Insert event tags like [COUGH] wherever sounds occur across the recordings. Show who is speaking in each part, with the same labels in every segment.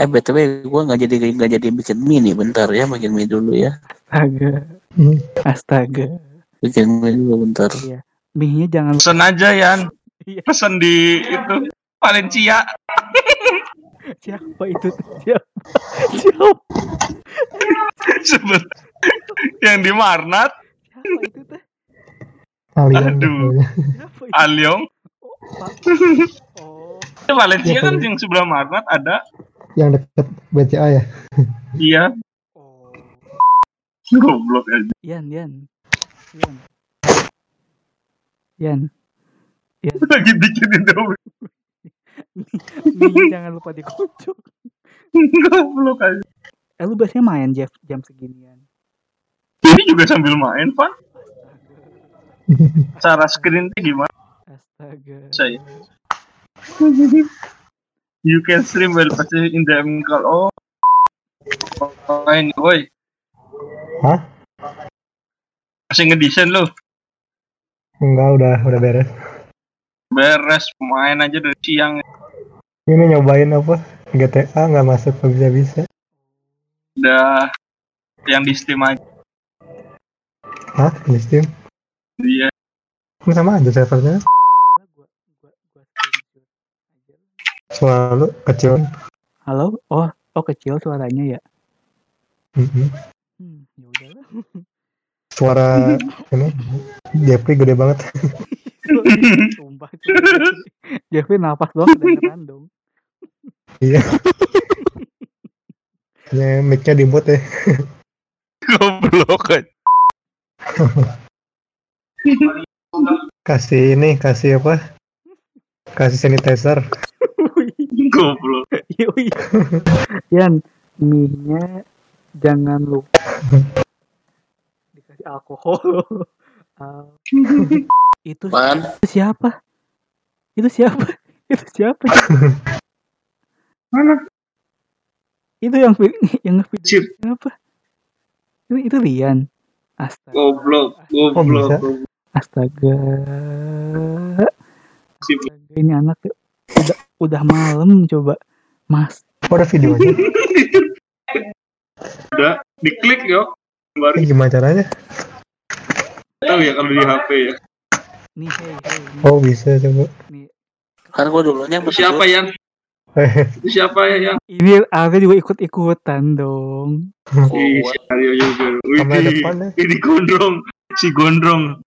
Speaker 1: Eh btw gue nggak jadi nggak jadi bikin mie nih bentar ya bikin mie dulu ya.
Speaker 2: Astaga.
Speaker 3: Hmm.
Speaker 2: Astaga.
Speaker 1: Bikin mie dulu bentar.
Speaker 2: Iya. Mie-nya jangan
Speaker 4: Pesen aja Yan.
Speaker 2: Iya.
Speaker 4: Pesen di itu Valencia. [LAUGHS]
Speaker 2: siapa itu? Siapa? Siapa?
Speaker 4: Yang di Marnat,
Speaker 2: Siapa itu teh?
Speaker 4: Aduh. Alyong.
Speaker 2: Oh. Oh,
Speaker 4: Valencia kan yang sebelah Marnat ada.
Speaker 3: Yang deket BCA ya
Speaker 4: Iya.
Speaker 2: oh.
Speaker 4: Goblok aja.
Speaker 2: Yan, Yan. Yan. Yan. Yan.
Speaker 4: Lagi bikin Indomie.
Speaker 2: Mie jangan lupa dikocok.
Speaker 4: Goblok aja.
Speaker 2: Eh lu biasanya main Jeff jam seginian.
Speaker 4: Ini juga sambil main, Pak. [LAUGHS] Cara screen gimana?
Speaker 2: Astaga.
Speaker 4: Saya. You can stream while passing in the call. Oh. Main, woi.
Speaker 3: Hah?
Speaker 4: Masih ngedesain lu.
Speaker 3: enggak udah udah beres
Speaker 4: Beres main aja dari siang.
Speaker 3: ini nyobain apa GTA nggak masuk nggak bisa bisa
Speaker 4: Udah yang di Steam aja.
Speaker 3: Hah? di Steam
Speaker 4: Iya.
Speaker 3: Sama aja servernya
Speaker 2: Gua gua gua screenshot aja.
Speaker 3: Suara lu kecil
Speaker 2: Halo? Oh, oh kecil suaranya ya.
Speaker 3: Mm-mm.
Speaker 2: Hmm, ya udahlah. [LAUGHS]
Speaker 3: suara ini Jeffrey gede banget [LAUGHS]
Speaker 2: Sumpah. Jeffrey napas doang kedengeran dong.
Speaker 3: iya ya mic-nya di mute ya
Speaker 4: Goblok aja.
Speaker 3: kasih ini kasih apa kasih sanitizer
Speaker 4: Goblok. [LAUGHS]
Speaker 2: Yoi. Yan, mie-nya jangan lupa dikasih alkohol. [LAUGHS] Ah, itu
Speaker 1: Man,
Speaker 2: itu siapa? Itu siapa? [LAUGHS] Itu siapa?
Speaker 4: Mana?
Speaker 2: Itu yang yang nge-video siapa? Itu itu Rian. Astaga.
Speaker 4: Goblok. Goblok.
Speaker 2: Astaga.
Speaker 4: Sip.
Speaker 2: Astaga, ini anak udah malam coba. Mas,
Speaker 3: oh, ada videonya [LAUGHS]
Speaker 4: Udah diklik yo. Baru
Speaker 3: ini gimana caranya
Speaker 4: tahu ya kalau di HP ya.
Speaker 2: nih hey hey nih,
Speaker 3: oh bisa coba
Speaker 2: nih.
Speaker 1: kan gue dulunya
Speaker 4: siapa yang? siapa ya yang?
Speaker 2: Ini Alga juga ikut-ikutan dong.
Speaker 4: Ih, si Aryo juga.
Speaker 3: ya
Speaker 4: ini gondrong. Si gondrong.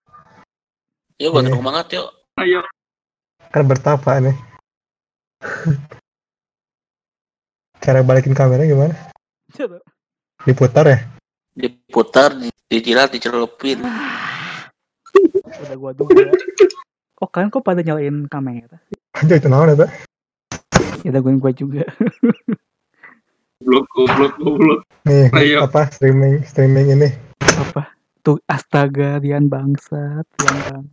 Speaker 1: Yuk gondrong banget yuk.
Speaker 4: Ayo.
Speaker 3: kan bertapa nih cara balikin kamera gimana
Speaker 2: Coba.
Speaker 3: diputar ya
Speaker 1: Diputar, di- dijilat, dicelupin.
Speaker 2: Udah gua duga. Oh kalian kok pada nyalain kamera?
Speaker 3: aja itu naon ya
Speaker 2: Ya udah gua juga.
Speaker 4: Goblok, goblok, goblok.
Speaker 3: nih
Speaker 4: Ayo.
Speaker 3: apa streaming streaming ini
Speaker 2: Apa? Tuh astaga Rian bangsat, Rian bang.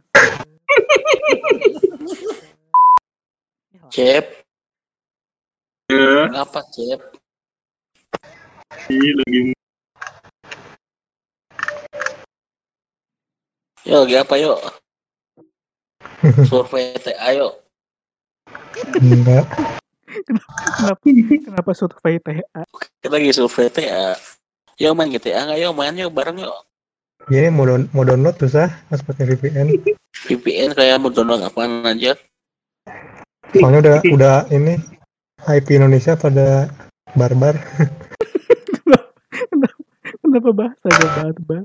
Speaker 1: Cep,
Speaker 4: Ya,
Speaker 1: ngapa Cep?
Speaker 4: ini lagi
Speaker 1: Yuk, lagi apa yuk? Survei TA yuk.
Speaker 3: enggak
Speaker 2: Kenapa kenapa survei TA?
Speaker 1: Kita lagi survei TA. Yuk main GTA nggak yuk main yuk bareng yuk.
Speaker 3: ini mau, down- mau download susah harus pakai VPN
Speaker 1: VPN kayak mau download apaan aja.
Speaker 3: soalnya udah udah ini IP Indonesia pada barbar [LAUGHS]
Speaker 2: Kenapa bahasa gua barbar?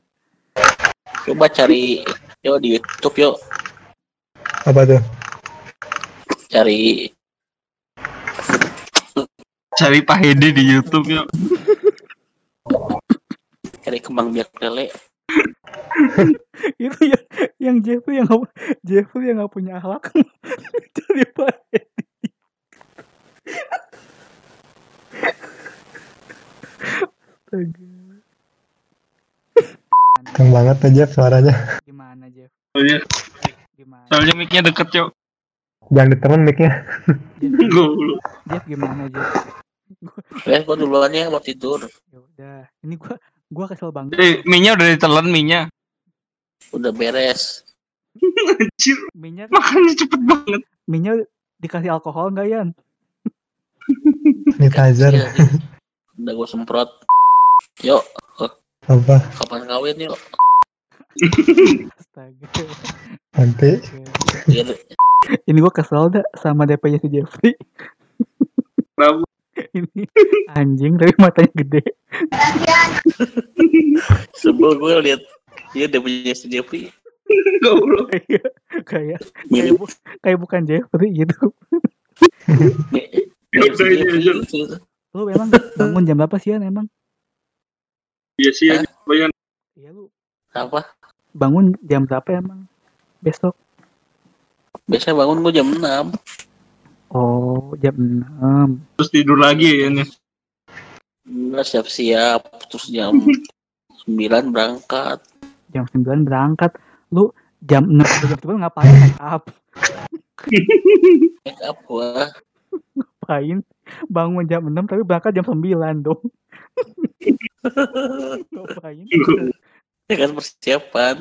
Speaker 1: Coba cari yuk di YouTube yuk.
Speaker 3: apa tuh
Speaker 1: Cari
Speaker 4: cari Pak Hedi di YouTube yuk.
Speaker 1: cari kembang biak lele. [LAUGHS]
Speaker 2: Itu yang yang Jeffrey yang Jeffrey yang nggak punya akhlak. Jadi baik. Astaga.
Speaker 3: Keren banget aja suaranya
Speaker 2: Gimana Jeff?
Speaker 4: Soalnya,
Speaker 2: Gimana?
Speaker 4: soalnya mic-nya deket yuk.
Speaker 3: jangan ditemen mic-nya
Speaker 2: Jeff, gimana Jeff?
Speaker 1: Ya gua duluan ya mau tidur.
Speaker 2: Ya udah, ini gua gua kesel banget.
Speaker 4: Eh, minya udah ditelan minya.
Speaker 1: Udah beres.
Speaker 4: Anjir,
Speaker 2: Minyak
Speaker 4: makannya cepet banget.
Speaker 2: minyak dikasih alkohol nggak Yan?
Speaker 3: sanitizer
Speaker 1: Iya, Udah gue semprot. Yuk,
Speaker 3: apa
Speaker 1: kapan kawin yuk?
Speaker 2: Astaga.
Speaker 3: nanti
Speaker 1: Iya.
Speaker 2: Ini gue kesel dah sama DP-nya si Jeffrey.
Speaker 4: Kenapa?
Speaker 2: Ini anjing tapi matanya gede.
Speaker 1: sebel gue lihat dia udah punya si Jeffrey.
Speaker 4: Goblok.
Speaker 2: Kayak kayak kayak, bu- kayak bukan Jeffrey gitu.
Speaker 4: Ya aja.
Speaker 1: gitu.
Speaker 2: Lu emang bangun jam berapa sih emang?
Speaker 4: Iya sih, ya. Bayan.
Speaker 2: Iya lu
Speaker 1: Apa?
Speaker 2: bangun jam berapa emang? Besok.
Speaker 1: Biasanya bangun gue jam 6.
Speaker 2: Oh, jam 6.
Speaker 4: Terus tidur lagi ya. Nya.
Speaker 1: Enggak siap-siap. Terus jam [LAUGHS] 9 berangkat.
Speaker 2: Jam 9 berangkat. Lu jam 6 atau jam 9 ngapain make up?
Speaker 1: Make up gua.
Speaker 2: Ngapain? Bangun jam 6 tapi berangkat jam 9 dong. [LAUGHS] [LAUGHS] Ngapain?
Speaker 1: Ya kan persiapan.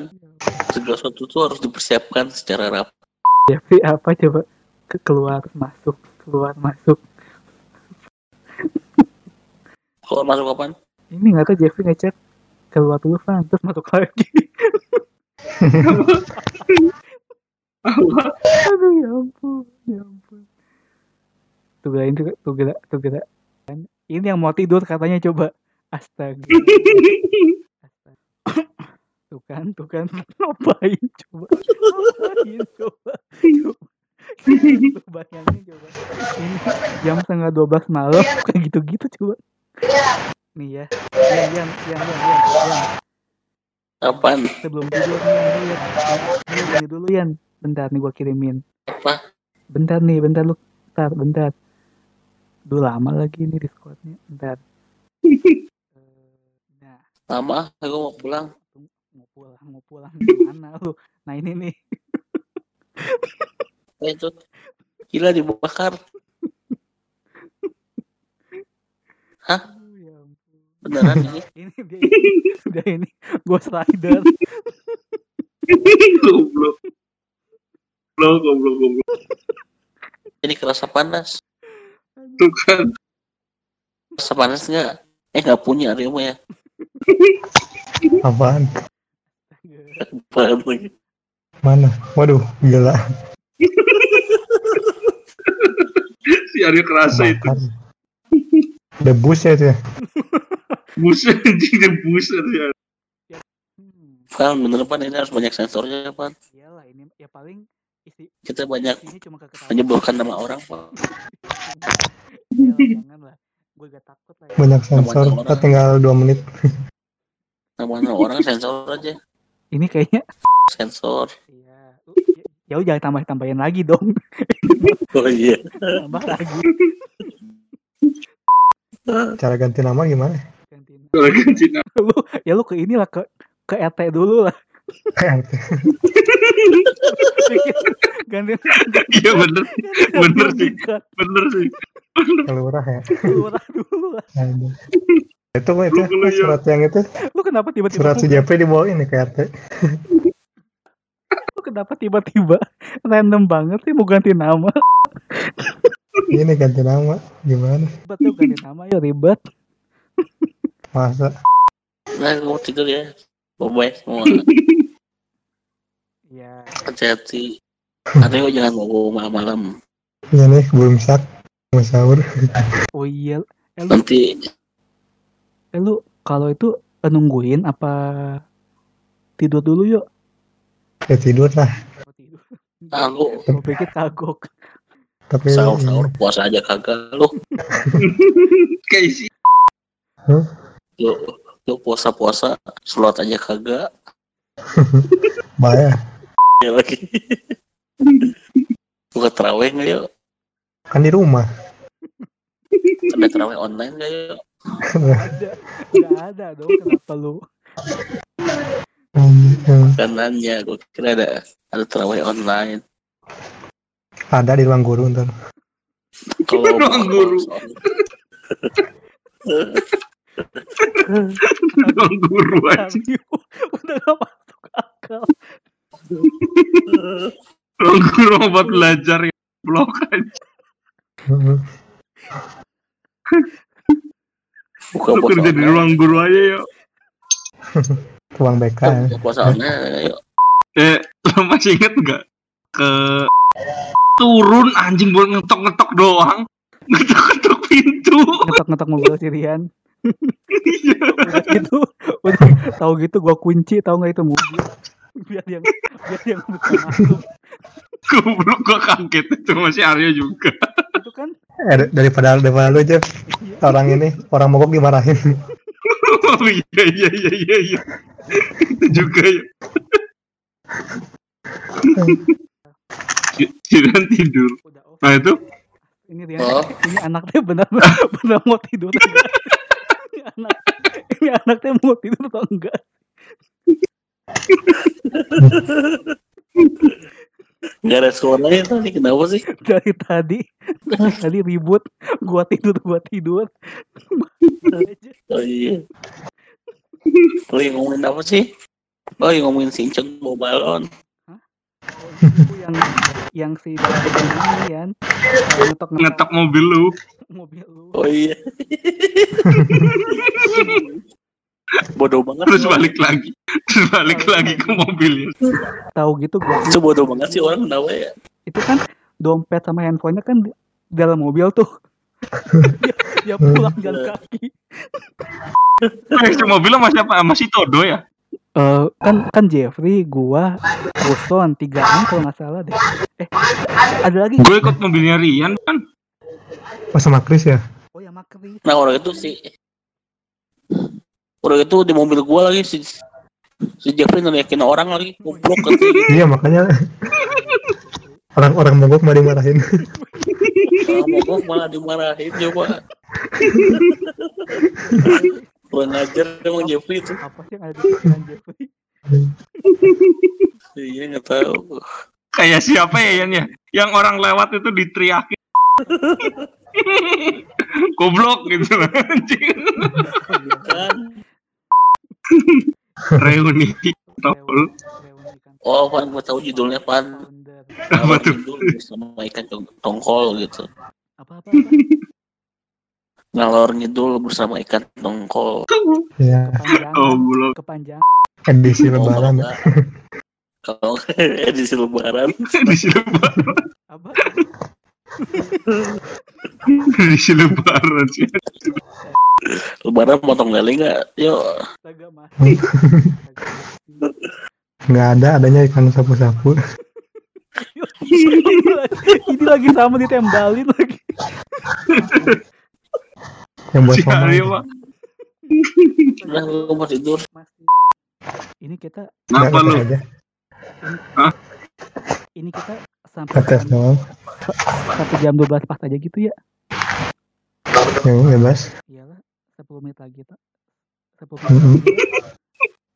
Speaker 1: Segala sesuatu tuh harus dipersiapkan secara rapi.
Speaker 2: Jeffrey apa coba? Ke- keluar masuk, keluar masuk.
Speaker 1: Kalau masuk kapan?
Speaker 2: Ini nggak tahu Jeffrey ngechat keluar dulu Van, terus masuk lagi. Aduh ya ampun, ya ampun. Tuh gila ini tuh gila, tuh gila. Ini yang mau tidur katanya coba. Astaga. Astaga. [LAUGHS] Tuh kan, tuh kan. [LAUGHS] Ngapain coba? Ngapain coba? Coba. Bayangin coba. Ini jam setengah 12 malam kayak gitu-gitu coba. Nih ya. Yan, yan, yan, yan, yan, yan.
Speaker 1: Kapan?
Speaker 2: Sebelum tidur nih, lihat. Ini ini dulu Yan. Bentar nih gua kirimin.
Speaker 1: Apa?
Speaker 2: Bentar nih, bentar lu. Bentar, bentar. Duh lama lagi nih Discordnya. Bentar. Nah,
Speaker 1: Lama, aku mau pulang.
Speaker 2: mau pulang, mau pulang gimana lu? Nah ini nih.
Speaker 1: Eh, [LAUGHS] itu. Gila dibakar.
Speaker 2: Aduh, ya ampun.
Speaker 1: Beneran ini. [LAUGHS]
Speaker 2: Ini dia ini. Udah ini. Ghost Rider. [LAUGHS]
Speaker 4: Goblok. Goblok, goblok, goblok.
Speaker 1: Ini kerasa panas.
Speaker 4: Tuh kan.
Speaker 1: Kerasa panas nggak? Eh nggak punya mah ya.
Speaker 3: Apaan
Speaker 1: Apaan lagi?
Speaker 3: mana waduh gila
Speaker 4: Si Aryo kerasa itu.
Speaker 3: bakar debus ya itu ya
Speaker 4: anjing dia buset ya.
Speaker 1: Pan, bener pan ini harus banyak sensornya pan.
Speaker 2: iyalah ini ya paling isi
Speaker 1: Kita banyak
Speaker 2: isinya cuma
Speaker 1: menyebutkan nama orang pan.
Speaker 2: Iyalah, jangan lah. Gue gak takut lah ya.
Speaker 3: banyak sensor kita tinggal dua menit
Speaker 1: Nama orang sensor aja.
Speaker 2: Ini kayaknya
Speaker 1: Sensor.
Speaker 2: Iya. Ya udah jangan tambah tambahin lagi dong. [LAUGHS]
Speaker 1: Oh iya.
Speaker 2: Tambah lagi.
Speaker 3: cara ganti nama gimana
Speaker 2: Gantiin.
Speaker 4: Kalau ganti nama.
Speaker 2: Lu ya lu ke inilah ke ke RT dulu lah. [LAUGHS] ganti
Speaker 4: Iya bener, bener sih. bener sih.
Speaker 3: kelurah ya
Speaker 2: Lurah dulu lah.
Speaker 3: Itu mah itu surat yang itu
Speaker 2: kenapa tiba-tiba
Speaker 3: surat si Jeffrey dibawain ke RT
Speaker 2: lu kenapa tiba-tiba random banget sih mau ganti nama?
Speaker 3: ini ganti nama gimana
Speaker 2: Ribet tuh ganti nama ya ribet.
Speaker 3: masa
Speaker 1: Nah, mau tidur ya. Bye semua.
Speaker 2: Ya.
Speaker 1: Hati-hati. Rio jangan mau malam.
Speaker 3: ya nih belum sak mau sahur
Speaker 2: Oh iya. Eh lu,
Speaker 1: Nanti
Speaker 2: eh, lu kalau itu eh, nungguin apa tidur dulu yuk?
Speaker 3: ya tidur lah
Speaker 2: tidur.
Speaker 1: aku
Speaker 2: Gue pikir kagok.
Speaker 3: tapi
Speaker 1: sahur sahur puasa aja kagak lu. [LAUGHS]
Speaker 4: Kayak sih.
Speaker 1: Lu lu puasa puasa sholat aja kagak. [LAUGHS]
Speaker 3: bahaya
Speaker 1: Ya lagi. Buka terawih nggak yuk?
Speaker 3: kan di rumah
Speaker 1: Ada terawih online nggak yuk?
Speaker 2: Ada. Gak ada dong. Kenapa lu?
Speaker 3: Hmm,
Speaker 1: Kan nanya, gue kira ada ada terawih online.
Speaker 3: ada di ruang guru ntar
Speaker 1: Kalau
Speaker 4: Ruang guru. [LAUGHS] Ruang guru aja.
Speaker 2: Udah gak masuk akal.
Speaker 4: Ruang guru buat belajar ya. Blok aja. [LAUGHS]
Speaker 1: Buka
Speaker 4: Lu kerja di ruang guru aja yuk. [LAUGHS]
Speaker 3: Ruang BK. ya.
Speaker 1: Buka puasanya yuk.
Speaker 4: Eh, lo masih inget nggak ke turun anjing buat ngetok-ngetok doang. Ngetok-ngetok pintu.
Speaker 2: ngetok-ngetok mobil Sirian udah [LAUGHS] udah tahu gitu gua kunci tahu nggak itu mobil biar yang biar yang buka masuk
Speaker 4: Goblok gua kaget itu masih Aryo juga.
Speaker 2: itu kan
Speaker 3: Eh, daripada daripada lu Jeff orang ini orang mogok dimarahin. [LAUGHS]
Speaker 4: Oh iya iya iya iya iya. Itu juga ya. Jiran tidur.
Speaker 2: off
Speaker 4: Nah itu
Speaker 2: ini Rian
Speaker 1: Oh.
Speaker 2: ini anaknya benar [LAUGHS] benar mau tidur enggak ini anak ini anaknya mau tidur atau enggak [LAUGHS]
Speaker 1: Nggak ada suaranya tadi kenapa sih? [LAUGHS]
Speaker 2: dari tadi dari tadi ribut gua tidur gua tidur
Speaker 1: Oh iya. Lu yang ngomongin apa sih? Oh yang ngomongin sinceng bawa balon.
Speaker 2: itu yang yang si ini kan ngetok
Speaker 4: ngetok mobil lu.
Speaker 2: mobil lu
Speaker 1: Oh iya. [LAUGHS] bodoh banget.
Speaker 4: Terus balik lagi. Terus balik lagi ke mobilnya.
Speaker 2: tahu gitu gua.
Speaker 1: Itu bodoh banget sih orang kenapa ya?
Speaker 2: itu kan dompet sama handphonenya kan di dalam mobil tuh dia, [LAUGHS] dia pulang jalan kaki
Speaker 4: Eh, si mobilnya masih apa? Masih Todo ya?
Speaker 2: Eh, kan kan Jeffrey gua Guson tigaan kalau nggak salah deh eh ada lagi
Speaker 4: Gue ikut mobilnya Rian kan.
Speaker 3: Oh sama Chris ya?
Speaker 2: oh ya Makri
Speaker 1: Nah orang itu sih orang itu di mobil gua lagi si si Jeffrey neriakin orang lagi goblok kan
Speaker 3: Iya makanya orang-orang mogok malah dimarahin.
Speaker 1: Orang mogok malah dimarahin coba kurang ajar emang Jeffrey itu
Speaker 2: apa sih yang ada di pikiran Jeffrey
Speaker 1: iya nggak tahu
Speaker 4: Kayak siapa ya Yan ya? Yang orang lewat itu diteriakin. [LAUGHS] Goblok gitu anjing.
Speaker 1: kan
Speaker 4: Reuni. Tol.
Speaker 1: Oh pan gue tahu judulnya pan
Speaker 4: Apa tuh?
Speaker 1: Judul bersama ikan tong- tongkol gitu
Speaker 2: apa apa, apa?
Speaker 1: ngalor ngidul bersama ikan tongkol
Speaker 3: Iya
Speaker 2: kepanjangan
Speaker 4: Oh, goblok.
Speaker 2: kepanjangan
Speaker 3: edisi
Speaker 1: Oh,
Speaker 3: lebaran.
Speaker 1: kalau [LAUGHS] edisi lebaran
Speaker 4: Di sini lebaran.
Speaker 2: apa
Speaker 4: Di sini lebaran sih.
Speaker 1: Lebaran potong lele nggak? Yuk.
Speaker 2: Mati.
Speaker 3: Nggak ada adanya ikan sapu-sapu.
Speaker 2: ini lagi sama ditembalin lagi.
Speaker 3: Yang buat
Speaker 4: mah.
Speaker 1: udah gue mau tidur?
Speaker 2: Ini kita
Speaker 4: Kenapa lu?
Speaker 2: ini kita sampai satu jam 12 pas aja gitu ya?
Speaker 3: Yang bebas.
Speaker 2: iyalah 10 menit lagi tak 10
Speaker 3: Mm-mm.
Speaker 2: menit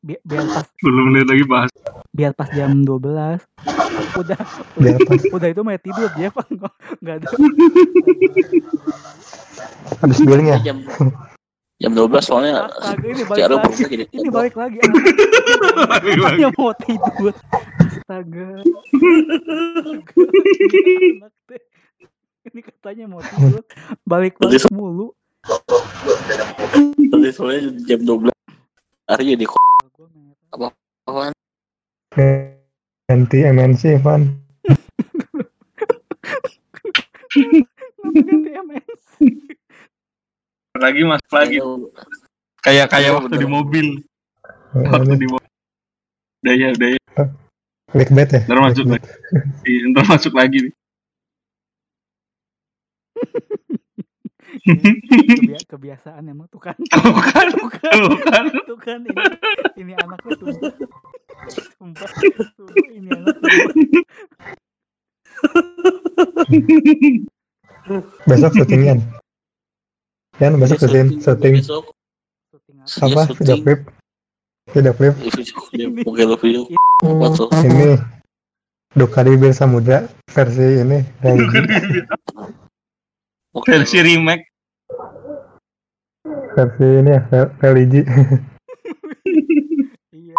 Speaker 2: biar, biar pas
Speaker 4: Belum menit lagi bahas.
Speaker 2: biar pas jam 12 udah
Speaker 3: Biar pas. [LAUGHS]
Speaker 2: udah itu mau tidur dia pak nggak ada.
Speaker 3: Habis billing ya.
Speaker 1: jam jam 12 soalnya
Speaker 2: astaga ini balik lagi.
Speaker 1: Jadi
Speaker 2: ini balik lagi
Speaker 4: lagi.
Speaker 2: hanya mau tidur. Astaga. Ini katanya mau tidur. Balik balik mulu
Speaker 1: tadi soalnya jam 12 hari jadi
Speaker 2: merah.
Speaker 1: apaan
Speaker 3: Ganti MNC Van.
Speaker 2: Kenapa ganti MNC?
Speaker 4: Lagi mas lagi. Kayak kayak
Speaker 1: Iya,
Speaker 4: waktu di mobil. Waktu di mobil. Udah ya, udah ya.
Speaker 3: Clickbait ya.
Speaker 4: Ntar masuk lagi. Iya, Ntar masuk lagi nih. [LAUGHS]
Speaker 2: Kebia- kebiasaan emang tuh kan. [LAUGHS]
Speaker 4: Tuh kan,
Speaker 2: tuh kan.
Speaker 4: Tuh [LAUGHS] kan.
Speaker 2: tuh kan ini. Ini anaknya tuh. Sumpah tuh ini anak tuh.
Speaker 3: Besok syutingan. Kan besok syuting syuting
Speaker 1: besok.
Speaker 2: Syuting apa?
Speaker 1: Iya,
Speaker 3: apa?
Speaker 1: syuting.
Speaker 3: Video klip. Video. Klip.
Speaker 1: Video
Speaker 3: Ini Duka di Bir Samudra versi ini
Speaker 4: Versi remake.
Speaker 3: Versi ini ya religi. [LAUGHS]
Speaker 2: iya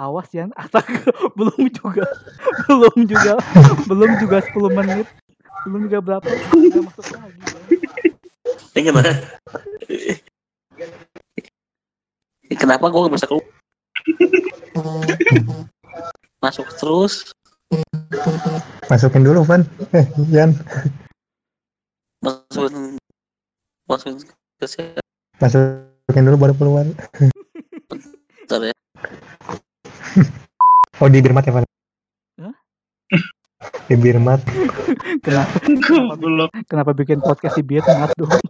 Speaker 2: awas ya astaga [LAUGHS] belum juga belum juga belum juga 10 menit belum juga berapa udah masuk lagi ya.
Speaker 1: Ini gimana? Kenapa gue gak bisa keluar? Masuk terus,
Speaker 3: Masukin dulu, Van. Eh, Yan.
Speaker 1: masukin masukin ke siapa
Speaker 3: Masukin dulu baru keluar.
Speaker 1: Bentar ya. [LAUGHS]
Speaker 3: Oh, di Birmat ya, Van?
Speaker 2: Hah? [LAUGHS]
Speaker 3: Di Birmat.
Speaker 2: Kenapa, kenapa bikin podcast di Vietnam dong? [LAUGHS]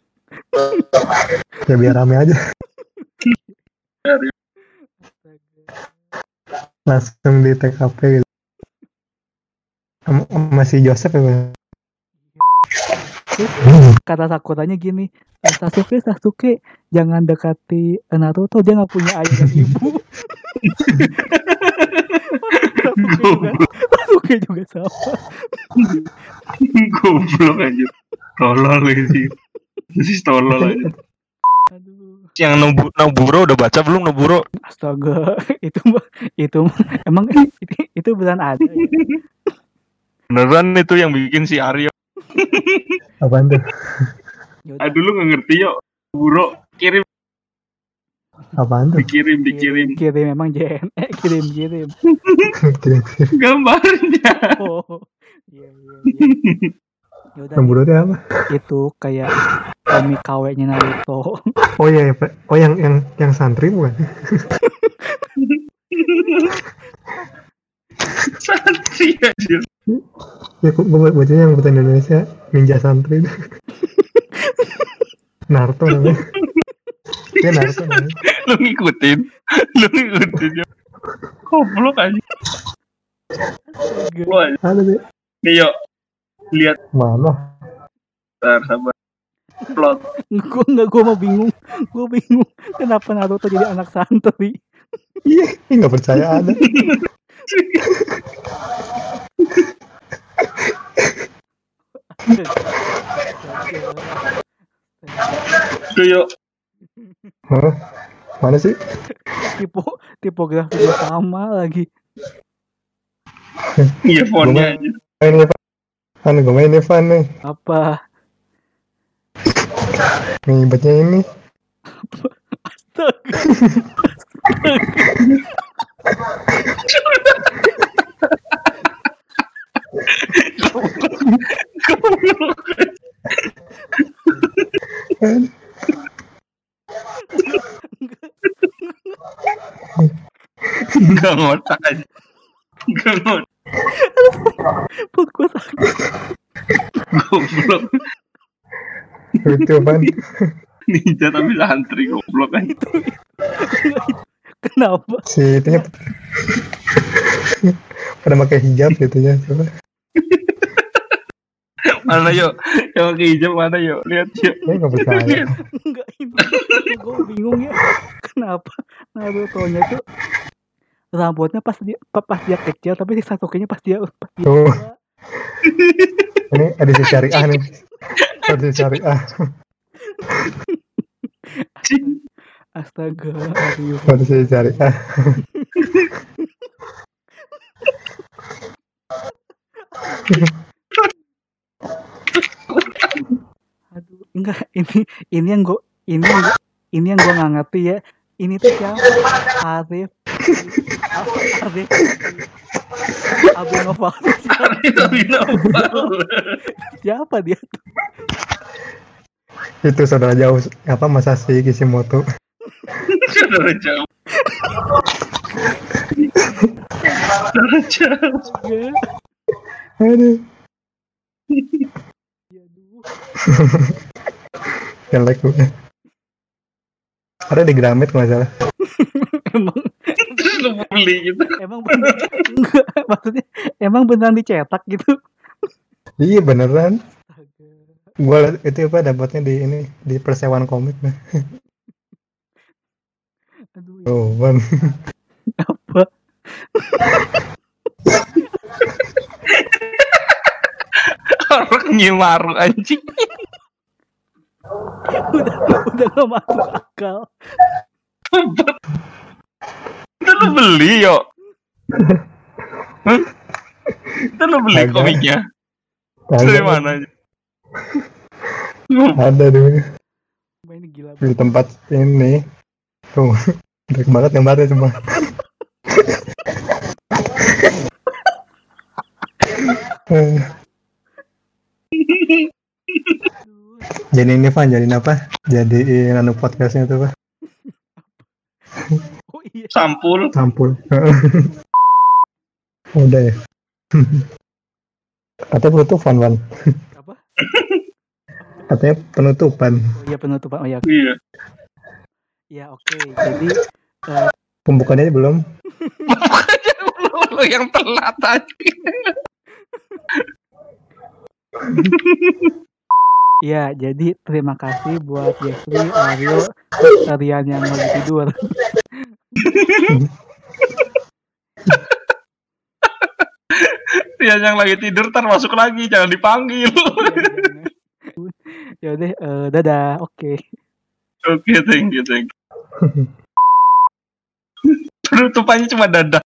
Speaker 3: Ya biar rame aja. Langsung di TKP gitu. Masih Joseph ya,
Speaker 2: Kata Sakuranya gini, "Eh, Sasuke, Sasuke, jangan dekati Naruto, dia nggak punya ayah dan ibu. [LAUGHS] Sasuke juga, Sasuke juga sama.
Speaker 4: Goblok aja. Tolol sih. Sih tolol aja.
Speaker 2: Aduh,
Speaker 5: Yang Nobu, Noburo udah baca belum Noburo?
Speaker 2: astaga, [LAUGHS] itu mah, itu emang [LAUGHS] itu, itu beneran ada ya?
Speaker 5: Beneran itu yang bikin si Aryo.
Speaker 3: Apaan tuh?
Speaker 4: Aduh lu gak ngerti yuk. Buro kirim
Speaker 3: Apaan tuh?
Speaker 4: dikirim dikirim
Speaker 2: kirim emang JN, eh, kirim kirim. [LAUGHS]
Speaker 3: Kira-kira.
Speaker 4: gambarnya.
Speaker 2: Oh, iya iya iya. Yaudah,
Speaker 3: itu apa?
Speaker 2: itu kayak komik KW-nya Naruto.
Speaker 3: Oh iya, ya, Pak. Oh yang yang yang santri bukan? [LAUGHS]
Speaker 4: Santri aja. [LAUGHS]
Speaker 3: Ya, gue bacanya yang bahasa Indonesia Ninja Santri. [LAUGHS] Naruto namanya. Dia Naruto namanya.
Speaker 4: Lu ngikutin. [LAUGHS] Lu ngikutin ya. Goblok aja.
Speaker 3: Ada deh.
Speaker 4: nih yuk. Lihat
Speaker 3: Mana?
Speaker 4: Bentar, sabar. Plot.
Speaker 2: gue nggak gue mau bingung gue bingung kenapa Naruto jadi anak santri
Speaker 3: Iya, ih, nggak percaya ada. [LAUGHS]
Speaker 4: Tuh yuk.
Speaker 3: Hah? Mana sih?
Speaker 2: tipe tipografinya sama lagi
Speaker 4: Iya fontnya aja.
Speaker 3: Main Evan. Kan gue main Evan nih.
Speaker 2: apa
Speaker 3: Ngibetnya ini.
Speaker 2: Astaga. [LAUGHS] [LAUGHS] [LAUGHS]
Speaker 4: Gak ngotak aja. Gak ngotak.
Speaker 2: perut gue sakit
Speaker 4: Goblok.
Speaker 3: Lucu Van.
Speaker 4: Ninja tapi santri goblok aja.
Speaker 2: kenapa
Speaker 3: Si itunya pada pakai hijab gitu ya. Coba.
Speaker 4: Mana yuk? Yang pakai hijab mana yuk? Lihat yuk.
Speaker 3: Dia nggak percaya.
Speaker 2: enggak ini gue bingung ya kenapa Naruto nya tuh rambutnya pas dia pa- pas dia kecil tapi si Sasuke-nya pas dia pas dia
Speaker 3: Tuh.
Speaker 2: tua.
Speaker 3: Ini edisi syariah nih. Edisi syariah.
Speaker 2: astaga aduh
Speaker 3: Edisi syariah.
Speaker 2: aduh enggak ini ini yang gue ini yang gua, ini yang gue nggak ngerti ya ini tuh siapa Arif Arif Abu Noval siapa dia tuh
Speaker 3: Itu saudara jauh apa Masashi Kishimoto.
Speaker 4: Saudara jauh. Saudara jauh.
Speaker 2: ya
Speaker 3: Aduh.
Speaker 2: Aduh
Speaker 3: Jelek gue. Ada di Gramet nggak salah.
Speaker 2: emang
Speaker 4: Terus lu beli gitu.
Speaker 2: emang bener, enggak maksudnya emang beneran dicetak gitu
Speaker 3: Iya beneran. Gue liat itu apa dapatnya di ini di persewaan komik nah.
Speaker 2: aduh ya
Speaker 3: Oh, Van.
Speaker 2: apa
Speaker 5: Orang nyimaru anjing.
Speaker 2: Udah udah gak masuk akal
Speaker 5: Itu lu beli yo. Hah? Itu lu beli komiknya. Dari [LAUGHS]
Speaker 3: Ada,
Speaker 5: mana?
Speaker 3: ada dulu.
Speaker 2: Gila.
Speaker 3: di tempat ini tuh Baik banget gambarnya semua [LAUGHS] Eh, jadi ini Van jadi apa jadi anu podcastnya tuh Pak [LAUGHS]
Speaker 2: Oh iya.
Speaker 4: Sampul.
Speaker 3: sampul [LAUGHS] udah ya [LAUGHS] katanya penutupan Van
Speaker 2: Apa?
Speaker 3: katanya penutupan
Speaker 2: Oh iya penutupan. Oh iya.
Speaker 4: Iya.
Speaker 2: Ya oke. Jadi eh,
Speaker 3: pembukaannya belum
Speaker 4: Lu yang telat tadi.
Speaker 2: Ya jadi terima kasih buat Jeffrey, Aryo, Rian yang lagi tidur.
Speaker 4: Ya yang lagi tidur ntar masuk lagi, jangan dipanggil.
Speaker 2: ya udah eh, dadah. Oke.
Speaker 4: Oke, thank you, thank you. Penutupannya cuma dadah.